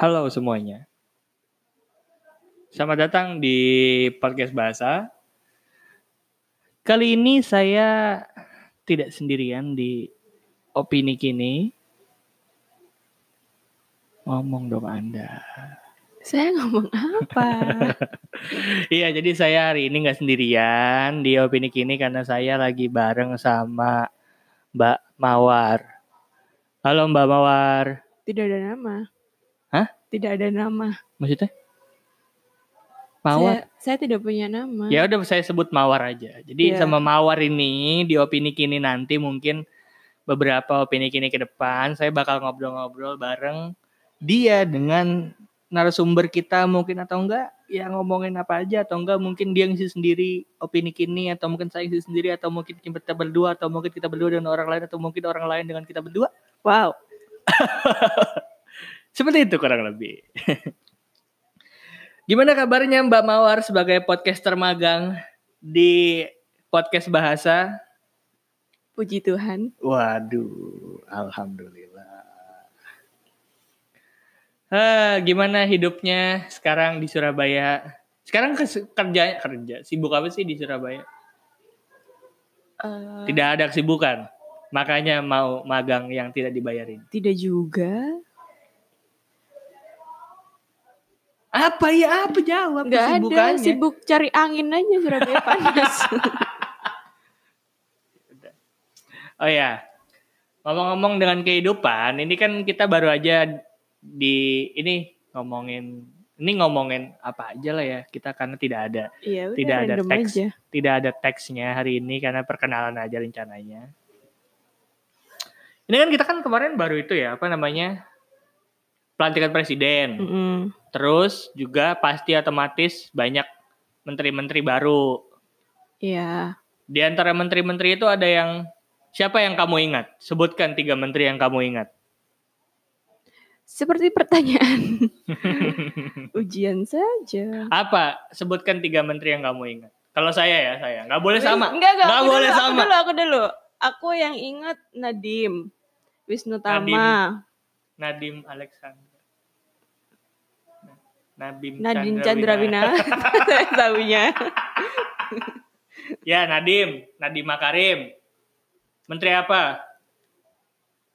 Halo semuanya. Selamat datang di podcast bahasa. Kali ini saya tidak sendirian di opini kini. Ngomong dong Anda. Saya ngomong apa? Iya, jadi saya hari ini nggak sendirian di opini kini karena saya lagi bareng sama Mbak Mawar. Halo Mbak Mawar. Tidak ada nama. Tidak ada nama. Maksudnya? Mawar. Saya, saya tidak punya nama. Ya udah saya sebut Mawar aja. Jadi Iya. sama Mawar ini di opini kini nanti mungkin beberapa opini kini ke depan saya bakal ngobrol-ngobrol bareng dia dengan narasumber kita mungkin atau enggak ya ngomongin apa aja atau enggak mungkin dia ngisi sendiri opini kini atau mungkin saya ngisi sendiri atau mungkin kita berdua atau mungkin kita berdua dengan orang lain atau mungkin orang lain dengan kita berdua Wow. seperti itu kurang lebih gimana kabarnya Mbak Mawar sebagai podcaster magang di podcast bahasa Puji Tuhan. Waduh, alhamdulillah. Ah, gimana hidupnya sekarang di Surabaya? Sekarang kerja kerja sibuk apa sih di Surabaya? Eh, Tidak ada kesibukan. Makanya mau magang yang tidak dibayarin. Tidak juga. Apa ya? Apa jawab Nggak ada. Sibuk cari angin aja Surabaya panas. Oh ya, ngomong-ngomong dengan kehidupan, ini kan kita baru aja di ini ngomongin ini ngomongin apa aja lah ya kita karena tidak ada Iya, Tidak ada teks. aja. tidak ada teksnya hari ini karena perkenalan aja rencananya. Ini kan kita kan kemarin baru itu ya apa namanya pelantikan presiden, Mm-mm. terus juga pasti otomatis banyak menteri-menteri baru. Iya. Di antara menteri-menteri itu ada yang siapa yang kamu ingat? Sebutkan tiga menteri yang kamu ingat. Seperti pertanyaan ujian saja. Apa? Sebutkan tiga menteri yang kamu ingat. Kalau saya ya saya nggak boleh sama. Enggak, enggak. Nggak boleh dulu, sama. Aku dulu, aku dulu. Aku yang ingat Nadim. Wisnu Tama. Nadim Alexander. Nadim Nadine Chandra Chandra Wina. Wina. Saya tahunya. Ya Nadim, Nadim Makarim. Menteri apa?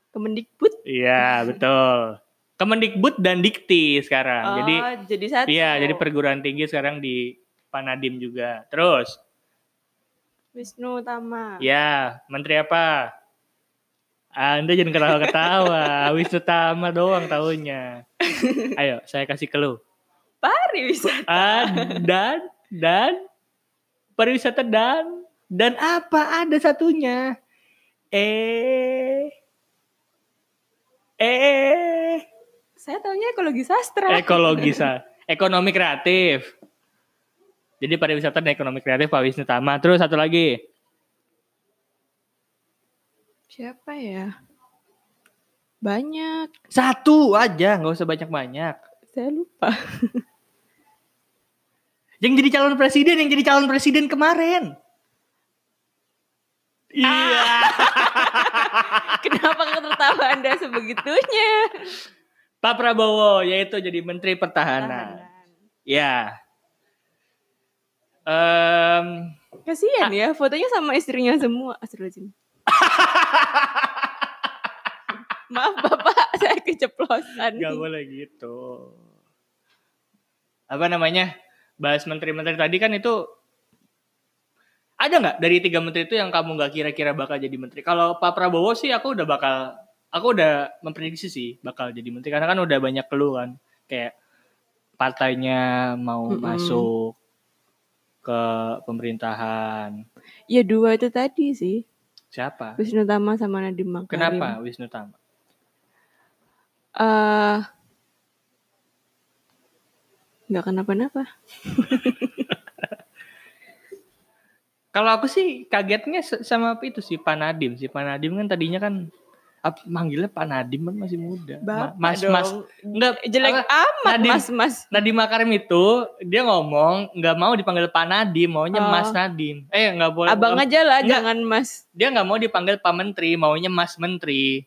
Kemendikbud. Iya betul. Kemendikbud dan Dikti sekarang. Oh, jadi jadi satu. iya jadi perguruan tinggi sekarang di Pak Nadim juga. Terus Wisnu Tama. ya Menteri apa? Anda jangan ketawa-ketawa. Wisnu Tama doang tahunnya. Ayo saya kasih clue. Pariwisata. Ah, dan dan pariwisata dan dan apa ada satunya eh eh Saya tahunya ekologi sastra. ekologi sa ekonomi kreatif jadi pariwisata dan ekonomi kreatif Pak Wisnu Tama terus satu lagi Siapa ya? Banyak. satu aja nggak usah banyak banyak Saya lupa. yang jadi calon presiden yang jadi calon presiden kemarin iya Kenapa nggak tertawa Anda sebegitunya? Pak Prabowo yaitu jadi Menteri Pertahanan. Ya. Em, Kasihan ya, fotonya sama istrinya semua. Astagfirullahaladzim. Maaf Bapak, saya keceplosan. Gak boleh gitu. Apa namanya? Bahas menteri-menteri tadi kan itu ada nggak dari tiga menteri itu yang kamu nggak kira-kira bakal jadi menteri? Kalau Pak Prabowo sih aku udah bakal, aku udah memprediksi sih bakal jadi menteri karena kan udah banyak keluh kan, kayak partainya mau Mm-mm. masuk ke pemerintahan. Ya dua itu tadi sih. Siapa? Wisnu Tama sama Nadiem Makarim. Kenapa Wisnu Tama? Eh, nggak kenapa-napa. Kalau aku sih kagetnya sama apa itu sih Pak Nadim sih Pak Nadim kan tadinya kan apa, manggilnya Pak Nadim kan masih muda. Ma- Bapak mas dong. Mas enggak Jelek apa, amat Nadiem. mas mas. Nadim Makarim itu dia ngomong nggak mau dipanggil Pak Nadim, maunya Oh. Mas Nadim. Eh nggak boleh. Abang nggak- aja lah, Enggak. jangan mas. Dia nggak mau dipanggil Pak Menteri, maunya Mas Menteri.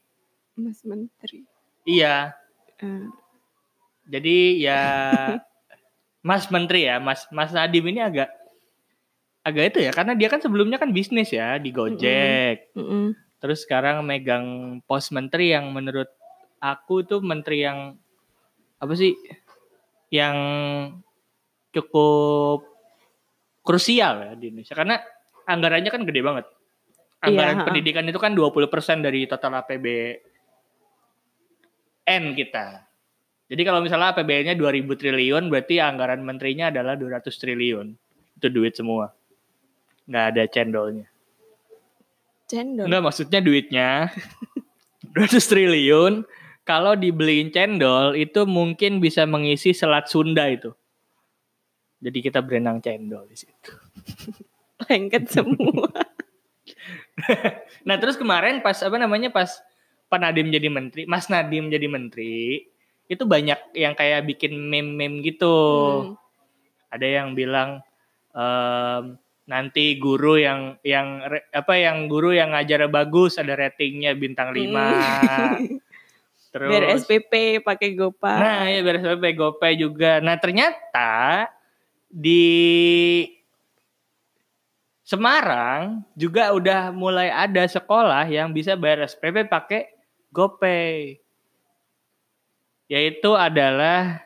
Mas Menteri. Iya. Eh, Jadi ya Mas Menteri ya, Mas Mas Nadiem ini agak agak itu ya karena dia kan sebelumnya kan bisnis ya di Gojek. Mm-mm. Terus sekarang megang pos menteri yang menurut aku tuh menteri yang apa sih? Yang cukup krusial ya di Indonesia karena anggarannya kan gede banget. Anggaran Iya, ha-ha. pendidikan itu kan 20% dari total APBN kita. Jadi kalau misalnya APBN-nya 2000 triliun berarti anggaran menterinya adalah 200 triliun. Itu duit semua. Nggak ada cendolnya. Cendol. Enggak maksudnya duitnya 200 triliun kalau dibeliin cendol itu mungkin bisa mengisi selat Sunda itu. Jadi kita berenang cendol di situ. Lengket semua. Nah, terus kemarin pas apa namanya pas Pak Nadiem jadi menteri, Mas Nadiem jadi menteri, itu banyak yang kayak bikin meme-meme gitu. Hmm. Ada yang bilang ehm, nanti guru yang yang apa yang guru yang ngajar bagus ada ratingnya bintang 5. Terus Biar SPP pakai Gopay. Nah, ya biar SPP GoPay juga. Nah, ternyata di Semarang juga udah mulai ada sekolah yang bisa bayar SPP pakai GoPay. Yaitu adalah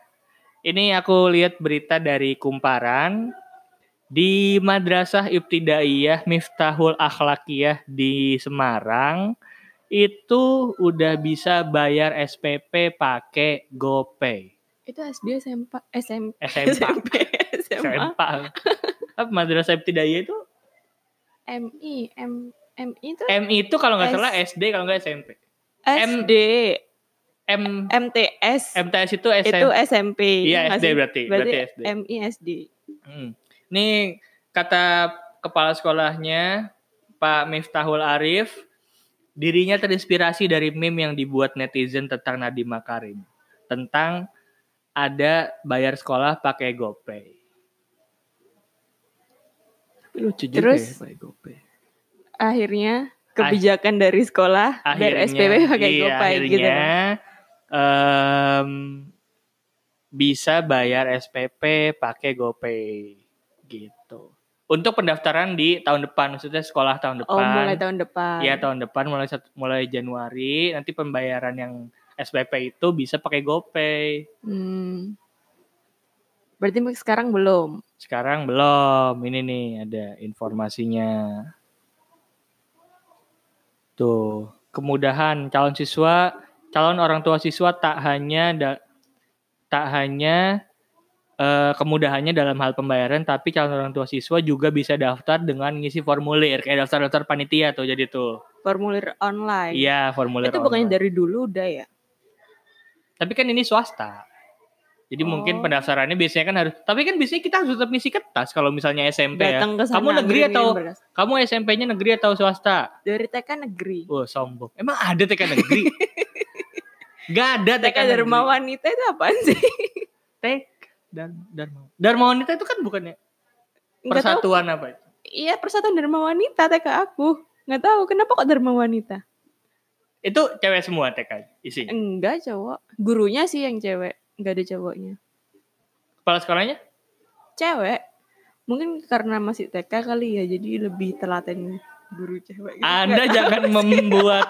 ini aku lihat berita dari Kumparan di Madrasah Ibtidaiyah Miftahul Akhlakiyah di Semarang itu udah bisa bayar SPP pakai GoPay. Itu SD SMP SM, SMP. SMP SMP. Apa Madrasah Ibtidaiyah itu? MI M MI itu MI itu kalau nggak salah SD kalau nggak SMP. SD M MTS MTS itu SMP. itu SMP Iya, nggak SD berarti. Berarti SD. MI SD Hmm. Nih kata kepala sekolahnya Pak Miftahul Arif, dirinya terinspirasi dari meme yang dibuat netizen tentang Nadiem Makarim. Tentang ada bayar sekolah pakai GoPay. Tapi Lucu juga Terus? ya pakai GoPay. akhirnya kebijakan dari sekolah biar SPP pakai iya, GoPay gitu em, bisa bayar SPP pakai GoPay gitu. Untuk pendaftaran di tahun depan, maksudnya sekolah tahun depan. Oh mulai tahun depan Iya tahun depan mulai mulai Januari nanti pembayaran yang SPP itu bisa pakai GoPay. Hmm. Berarti sekarang belum. Sekarang belum. Ini nih ada informasinya. Tuh, kemudahan calon siswa, calon orang tua siswa tak hanya da- tak hanya eh, kemudahannya dalam hal pembayaran, tapi calon orang tua siswa juga bisa daftar dengan ngisi formulir kayak daftar-daftar panitia tuh jadi tuh. Formulir online. Iya, formulir. Itu bukannya online. dari dulu udah ya? Tapi kan ini swasta. Jadi mungkin Oh. pendaftarannya biasanya kan harus, tapi kan biasanya kita harus tetap ngisi kertas kalau misalnya SMP ya. Datang. Kamu negeri atau beras. kamu SMP-nya negeri atau swasta? dari TK negeri? Wah, sombong. Emang ada TK negeri? Gak ada TK, Dharma negeri. Wanita itu apaan sih? TK dan Dharma. Dharma Wanita itu kan bukannya tahu. persatuan apa itu? Iya persatuan Dharma Wanita TK aku. Nggak tahu kenapa kok Dharma Wanita? Itu cewek semua TK isinya. Enggak cowok. Gurunya sih yang cewek. Nggak ada cowoknya. Kepala sekolahnya? Cewek. Mungkin karena masih TK kali ya. Jadi lebih telaten guru cewek. gitu. Anda jangan membuat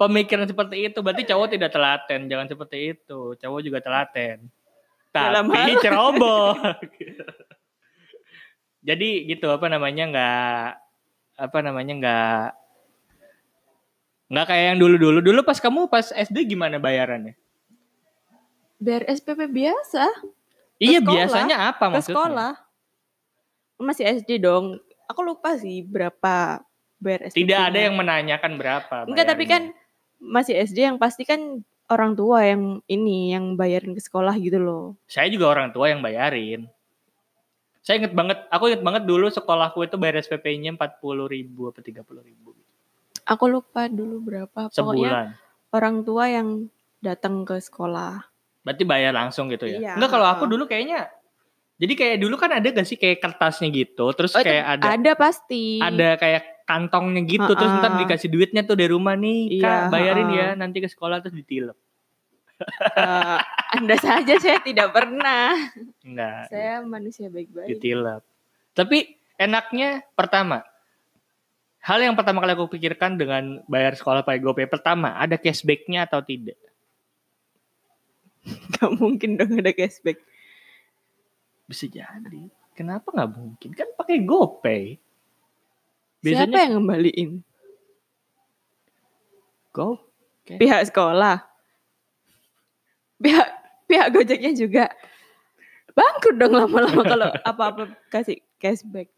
pemikiran seperti itu. Berarti cowok tidak telaten. Jangan seperti itu. Cowok juga telaten. Dalam Tapi hal- ceroboh. Jadi gitu apa namanya nggak apa namanya nggak nggak kayak yang dulu-dulu. Dulu pas kamu pas SD gimana bayarannya? Biar SPP biasa. iya sekolah. biasanya apa Ke maksudnya? sekolah. Masih SD dong. Aku lupa sih berapa bayar SPP. Tidak ada yang menanyakan berapa. Enggak, tapi kan masih SD yang pasti kan orang tua yang ini yang bayarin ke sekolah gitu loh. saya juga orang tua yang bayarin. Saya inget banget, aku inget banget dulu sekolahku itu bayar SPP-nya 40 ribu apa 30 ribu. Aku lupa dulu berapa. Pokoknya Sebulan. orang tua yang datang ke sekolah. Berarti bayar langsung gitu ya? Iya. Enggak kalau aku dulu kayaknya jadi kayak dulu kan ada gak sih kayak kertasnya gitu, terus Oh, kayak ada Ada pasti. ada kayak kantongnya gitu, terus Ha-ha. ntar dikasih duitnya tuh dari rumah nih, Iya, kak bayarin ha-ha. ya nanti ke sekolah terus ditilep. Eh, anda saja saya tidak pernah. Enggak. Saya manusia baik-baik. ditilap. Tapi enaknya pertama, hal yang pertama kali aku pikirkan dengan bayar sekolah pakai GoPay pertama, ada cashbacknya atau tidak? Gak mungkin dong ada cashback. Bisa jadi. Kenapa nggak mungkin? Kan pakai GoPay. Siapa Biasanya yang ngembaliin? Go. Pihak sekolah. Pihak pihak Gojeknya juga. Bangkrut dong lama-lama kalau apa-apa kasih cashback.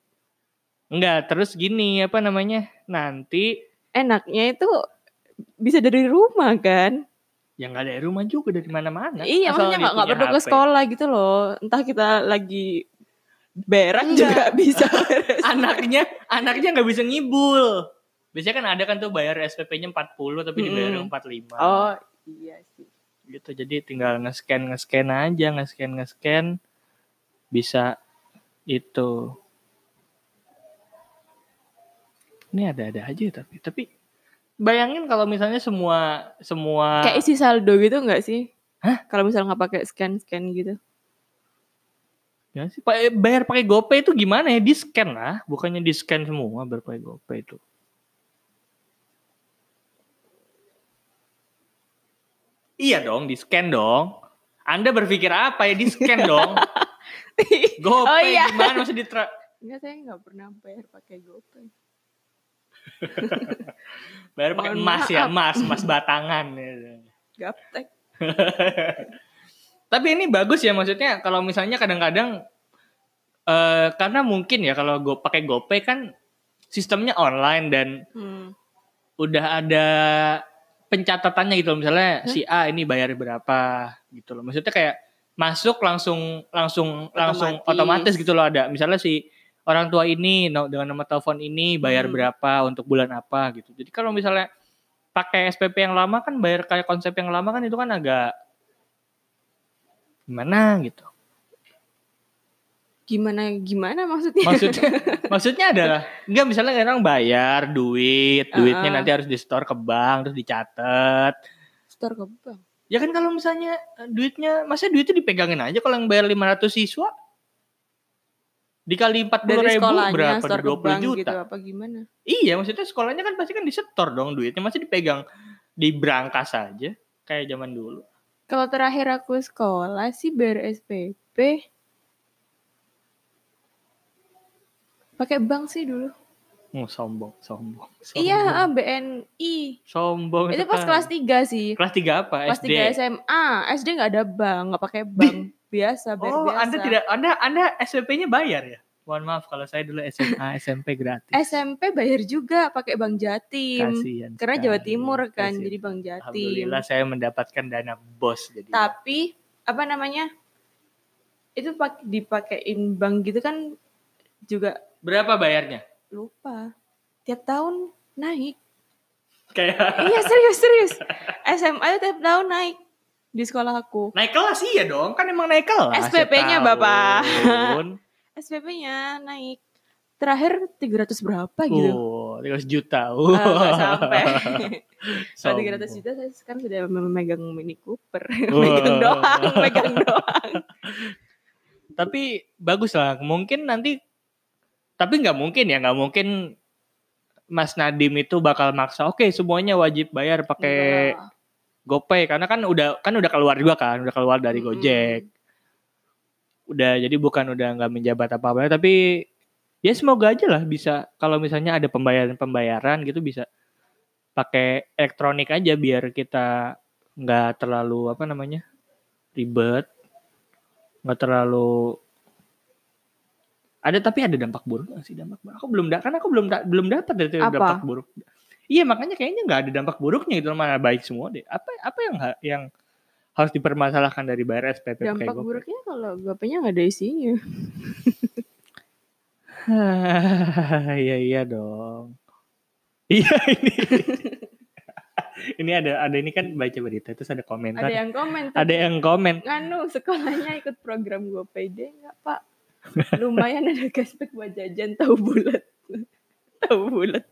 Enggak, terus gini apa namanya? Nanti Enaknya itu bisa dari rumah kan? yang nggak dari rumah juga dari mana-mana. iya, Asal maksudnya nggak perlu ke sekolah gitu loh. Entah kita lagi berak Enggak. juga bisa. Anaknya, anaknya nggak bisa ngibul. Biasanya kan ada kan tuh bayar SPP-nya 40 tapi dibayar Mm-mm. 45. oh iya sih. gitu jadi tinggal nge-scan nge-scan aja nge-scan nge-scan bisa itu ini ada-ada aja tapi tapi bayangin kalau misalnya semua semua Kayak isi saldo gitu nggak sih? Hah? Kalau misalnya nggak pakai scan scan gitu. Ya sih pa- bayar pakai GoPay itu gimana ya di scan lah bukannya di scan semua bayar pakai GoPay itu iya dong di scan dong anda berpikir apa ya di scan dong GoPay Oh, iya. gimana masih di tra- Enggak, saya nggak pernah bayar pakai GoPay. Bayar pakai emas ya, emas, emas batangan. ya. Gaptek. Tapi ini bagus ya maksudnya kalau misalnya kadang-kadang eh karena mungkin ya kalau go pakai GoPay kan sistemnya online dan Hmm. udah ada pencatatannya gitu loh. Misalnya si A ini bayar berapa gitu loh. Maksudnya kayak masuk langsung langsung langsung Otomatis. otomatis gitu loh ada. Misalnya si orang tua ini dengan nomor telepon ini bayar Hmm. berapa untuk bulan apa gitu. Jadi kalau misalnya pakai SPP yang lama kan bayar kayak konsep yang lama kan itu kan agak gimana gitu. Gimana gimana maksudnya? Maksudnya maksudnya adalah enggak misalnya orang bayar duit, duitnya Uh-uh. nanti harus di store ke bank terus dicatat. Store ke bank. Ya kan kalau misalnya eh, duitnya, masa duitnya dipegangin aja kalau yang bayar 500 siswa? Dikali 40 Dari ribu berapa? 20 bank juta. gitu apa gimana? Iya maksudnya sekolahnya kan pasti kan disetor dong duitnya. Masih dipegang di brankas aja. Kayak zaman dulu. Kalau terakhir aku sekolah sih bayar SPP pakai bank sih dulu. Oh, sombong, sombong. sombong. Iya, ah, BNI. Sombong. Itu pas kelas 3 sih. Kelas 3 apa? Kelas SD. 3 SMA. SD nggak ada bank, nggak pakai bank. Biasa, bayar Oh, biasa. Anda tidak Anda Anda SPP-nya bayar ya? Mohon maaf kalau saya dulu SMA, SMP gratis. SMP bayar juga pakai Bank Jatim. Kasihan Karena. Jawa Timur kan, jadi Bank Jatim. Alhamdulillah saya mendapatkan dana bos jadi. Tapi apa namanya? Itu pak dipakein bank gitu kan juga Berapa bayarnya? lupa. Tiap tahun naik. Kayak iya serius serius. SMA itu tiap tahun naik di sekolah aku. naik kelas iya dong, kan emang naik kelas. SPP-nya. Bapak. SPP-nya naik. Terakhir 300 berapa gitu. Oh, 300 juta. Ah, nggak sampai. Kalau Sombong. 300 juta saya sekarang sudah memegang Mini Cooper. Wah. megang doang, megang doang. Tapi bagus lah, mungkin nanti tapi nggak mungkin ya, nggak mungkin Mas Nadim itu bakal maksa, oke semuanya wajib bayar pakai. GoPay karena kan udah kan udah keluar juga kan, udah keluar dari. Gojek. Udah jadi bukan udah nggak menjabat apa-apa tapi ya semoga aja lah bisa kalau misalnya ada pembayaran-pembayaran gitu bisa pakai elektronik aja biar kita nggak terlalu apa namanya ribet nggak terlalu ada tapi ada dampak buruk nggak sih? Dampak buruk. Aku belum da- kan aku belum da- belum dapat dari Apa? dampak buruk. Iya makanya kayaknya nggak ada dampak buruknya gitu mana baik semua deh. Apa apa yang yang harus dipermasalahkan dari bayar SPP Dampak GoPay? buruknya kalau GoPay-nya nggak ada isinya. Iya iya dong. Iya ini. ini ada ada ini kan baca berita terus ada komentar. Ada yang komen. Ada yang komen. Nganu sekolahnya ikut program GoPay deh nggak pak? Lumayan ada cashback buat jajan tahu bulat. tahu bulat.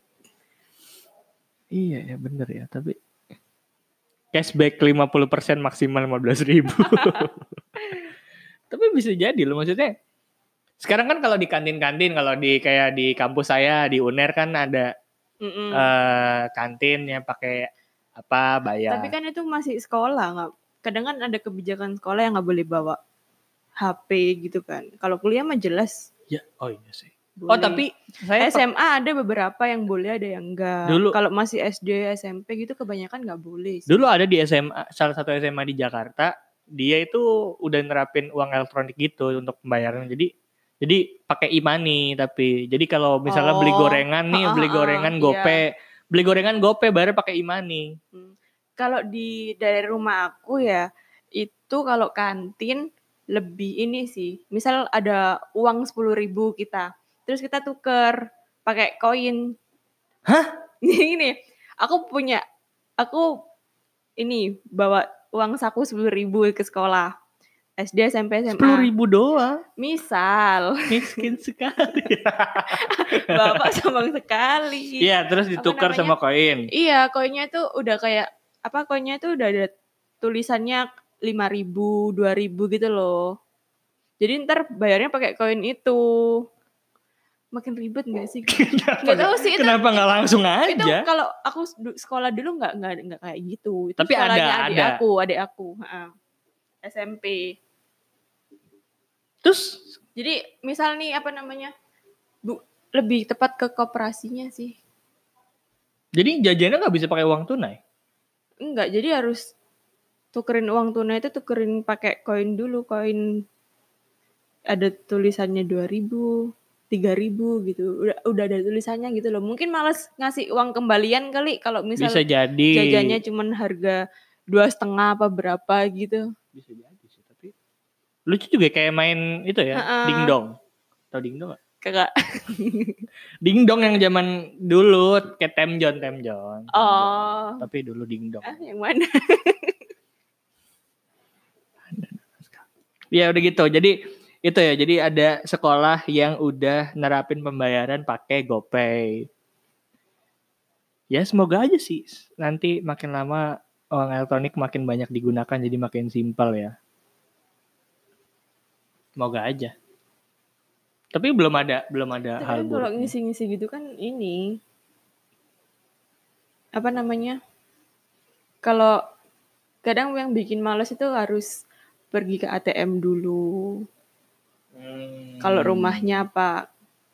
Iya ya bener ya tapi cashback 50% maksimal 15 ribu. Tapi bisa jadi loh maksudnya. Sekarang kan kalau di kantin-kantin, kalau di kayak di kampus saya di UNER kan ada Mm-mm. eh kantin yang pakai apa bayar. Tapi kan itu masih sekolah nggak. Kadang kan ada kebijakan sekolah yang nggak boleh bawa HP gitu kan. Kalau kuliah mah jelas. ya, oh iya sih. Boleh. Oh tapi saya SMA ada beberapa yang boleh ada yang enggak. Dulu- kalau masih SD SMP gitu kebanyakan nggak boleh. sih. dulu ada di SMA salah satu SMA di Jakarta dia itu udah nerapin uang elektronik gitu untuk pembayaran jadi jadi pakai e-money tapi jadi kalau misalnya beli Oh. gorengan nih Ha, beli ha, ha, gorengan iya. gope beli gorengan gope bayar pakai e-money Hmm. Kalau di dari rumah aku ya itu kalau kantin lebih ini sih. Misal ada uang 10.000 ribu kita, terus kita tuker pakai koin. Hah? Gini, aku punya, aku ini bawa uang saku 10.000 ribu ke sekolah. SD, SMP, SMA. sepuluh ribu doang Misal, miskin sekali bapak sombong sekali. iya terus ditukar sama koin Iya, koinnya itu udah kayak apa koinnya itu udah ada tulisannya 5000, 2000 gitu loh. Jadi ntar bayarnya pakai koin itu. Makin ribet gak sih? Nggak tahu sih itu. kenapa nggak langsung Itu aja kalau aku sekolah dulu nggak nggak nggak kayak gitu. Itu Tapi ada, adik ada. aku, adik aku. SMP. terus Jadi misal nih apa namanya? Bu, lebih tepat ke koperasinya sih. jadi jajannya nggak bisa pakai uang tunai Enggak, jadi harus tukerin uang tunai itu tukerin pakai koin dulu, koin ada tulisannya 2000, 3000 gitu. Udah udah ada tulisannya gitu loh. Mungkin males ngasih uang kembalian kali kalau misal bisa jadi jajannya cuman harga dua setengah apa berapa gitu. bisa jadi sih tapi lucu juga kayak main itu ya Ha-ha. dingdong tau dingdong gak? Kagak. dingdong yang zaman dulu kayak temjon temjon Oh. tapi dulu dingdong Ah, yang mana? ya udah gitu jadi itu ya jadi ada sekolah yang udah nerapin pembayaran pakai GoPay ya semoga aja sih nanti makin lama uang elektronik makin banyak digunakan jadi makin simpel ya semoga aja tapi belum ada belum ada Tapi hal kan kalau ngisi-ngisi gitu kan ini apa namanya? Kalau kadang yang bikin males itu harus pergi ke ATM dulu. Hmm. Kalau rumahnya apa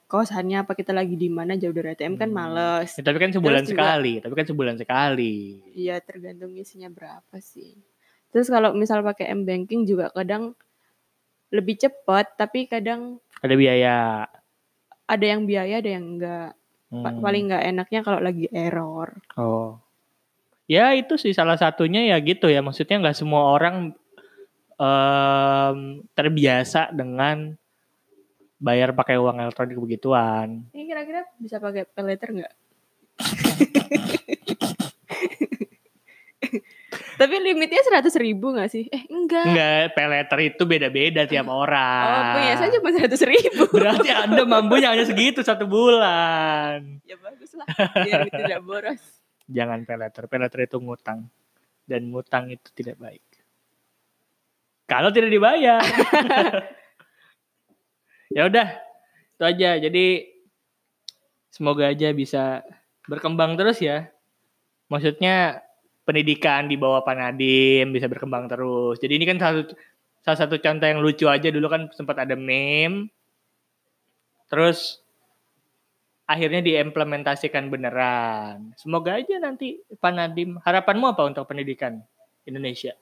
kosannya apa kita lagi di mana jauh dari ATM kan Hmm. males. Ya, tapi kan sebulan Terus juga- sekali tapi kan sebulan sekali Iya tergantung isinya berapa sih. Terus kalau misal pakai M banking juga kadang lebih cepat tapi kadang ada biaya ada yang biaya ada yang enggak. Hmm. Paling enggak enaknya kalau lagi error. Oh. Ya itu sih salah satunya ya gitu ya. Maksudnya nggak semua orang em, terbiasa dengan bayar pakai uang elektronik begituan. Ini kira-kira bisa pakai pay later nggak? Tapi limitnya seratus ribu nggak sih? Eh enggak. Enggak, pay letter itu beda-beda tiap orang. Oh punya saya cuma seratus ribu. Berarti Anda mampunya hanya segitu satu bulan. ya bagus lah. Biar tidak boros. Jangan pay letter. Pay letter itu ngutang. Dan ngutang itu tidak baik. Kalau tidak dibayar. ya udah, itu aja. Jadi semoga aja bisa berkembang terus ya. Maksudnya pendidikan di bawah Panadim bisa berkembang terus. Jadi ini kan salah satu salah satu contoh yang lucu aja dulu kan sempat ada meme. Terus akhirnya diimplementasikan beneran. Semoga aja nanti Panadim harapanmu apa untuk pendidikan Indonesia?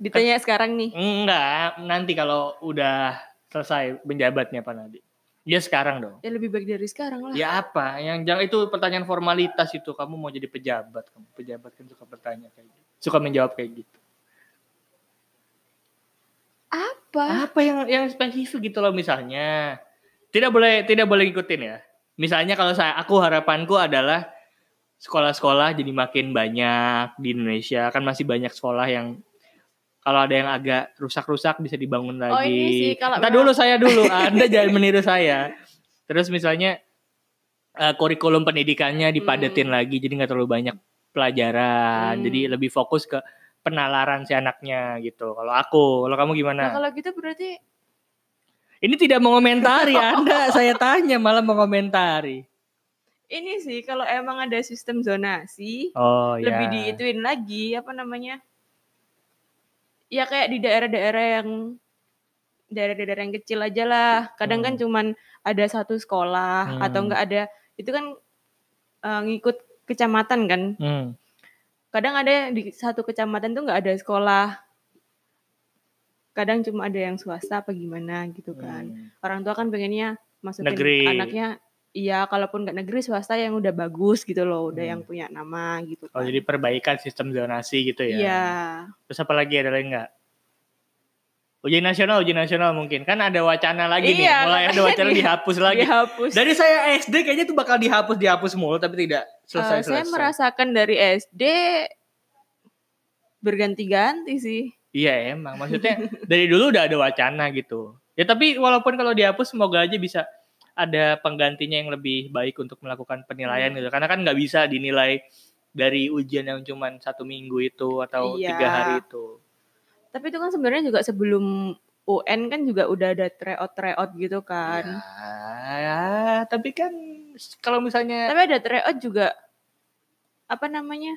Ditanya sekarang nih. Enggak, nanti kalau udah selesai menjabatnya Panadim. Ya sekarang dong. Ya lebih baik dari sekarang lah. Ya apa? Yang jangan itu pertanyaan formalitas itu. Kamu mau jadi pejabat, kamu pejabat kan suka bertanya kayak gitu. Suka menjawab kayak gitu. Apa? Apa yang yang spesifik gitu loh misalnya. Tidak boleh tidak boleh ngikutin ya. Misalnya kalau saya aku harapanku adalah sekolah-sekolah jadi makin banyak di Indonesia. Kan masih banyak sekolah yang kalau ada yang agak rusak-rusak bisa dibangun lagi. Oh, ini sih, kalau dulu saya dulu, Anda jangan meniru saya. Terus misalnya eh, kurikulum pendidikannya dipadetin Hmm. lagi jadi nggak terlalu banyak pelajaran. Hmm. Jadi lebih fokus ke penalaran si anaknya gitu. Kalau aku, kalau kamu gimana? Nah, kalau gitu berarti Ini tidak mengomentari Anda, saya tanya malah mengomentari. ini sih kalau emang ada sistem zonasi Oh lebih ya. diituin lagi apa namanya? Ya kayak di daerah-daerah yang daerah-daerah yang kecil aja lah. Kadang kan Hmm. cuman ada satu sekolah Hmm. atau enggak ada itu kan eh, ngikut kecamatan kan. Hmm. Kadang ada di satu kecamatan tuh nggak ada sekolah. Kadang cuma ada yang swasta apa gimana gitu kan. Hmm. Orang tua kan pengennya masukin Negeri. anaknya iya kalaupun nggak negeri swasta yang udah bagus gitu loh, udah Hmm. yang punya nama gitu Oh kan. jadi perbaikan sistem zonasi gitu ya. Iya. Terus apa lagi ada lagi nggak? Ujian nasional, ujian nasional mungkin kan ada wacana lagi nih, Iya, mulai ada wacana di- dihapus lagi. Dihapus. Dari saya SD kayaknya tuh bakal dihapus dihapus mulu tapi tidak selesai saya selesai. merasakan dari SD berganti-ganti sih. Iya emang maksudnya dari dulu udah ada wacana gitu. Ya tapi walaupun kalau dihapus semoga aja bisa ada penggantinya yang lebih baik untuk melakukan penilaian Hmm. gitu. Karena kan nggak bisa dinilai dari ujian yang cuma satu minggu itu atau Iya. tiga hari itu. Tapi itu kan sebenarnya juga sebelum UN kan juga udah ada tryout-tryout gitu kan. Ya, tapi kan kalau misalnya Tapi ada tryout juga apa namanya?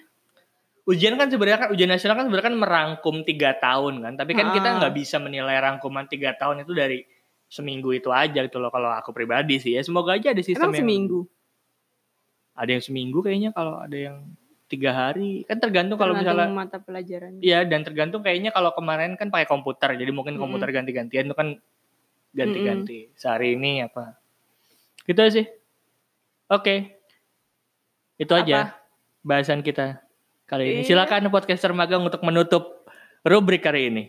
ujian kan sebenarnya kan ujian nasional kan sebenarnya kan merangkum tiga tahun kan. Tapi kan kita Ah. nggak bisa menilai rangkuman tiga tahun itu dari seminggu itu aja gitu loh kalau aku pribadi sih ya. Semoga aja ada sistem Emang yang seminggu. ada yang seminggu kayaknya kalau ada yang tiga hari kan tergantung kalau tergantung misalnya mata pelajaran. iya dan tergantung kayaknya kalau kemarin kan pakai komputer jadi mungkin Mm-mm. komputer ganti-gantian itu kan ganti-ganti sehari ini apa gitu sih oke itu aja bahasan kita kali ini Iya. silakan podcaster magang untuk menutup rubrik hari ini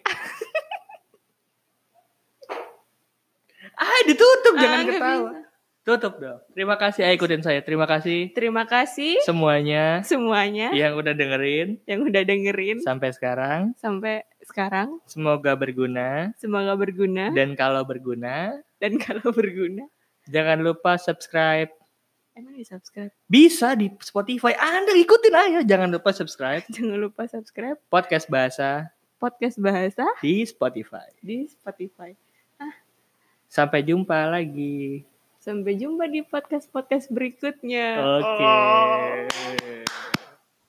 ah ditutup jangan Ah, ketawa bisa. tutup dong terima kasih ayo ikutin saya terima kasih Terima kasih semuanya semuanya yang udah dengerin yang udah dengerin sampai sekarang. sampai sekarang. Semoga berguna Semoga berguna dan kalau berguna dan kalau berguna jangan lupa subscribe. emang di subscribe. Bisa di Spotify. Anda ikutin aja. Jangan lupa subscribe Jangan lupa subscribe podcast bahasa podcast bahasa di Spotify. di Spotify. Sampai jumpa lagi. Sampai jumpa di podcast-podcast berikutnya. Oke. Oh.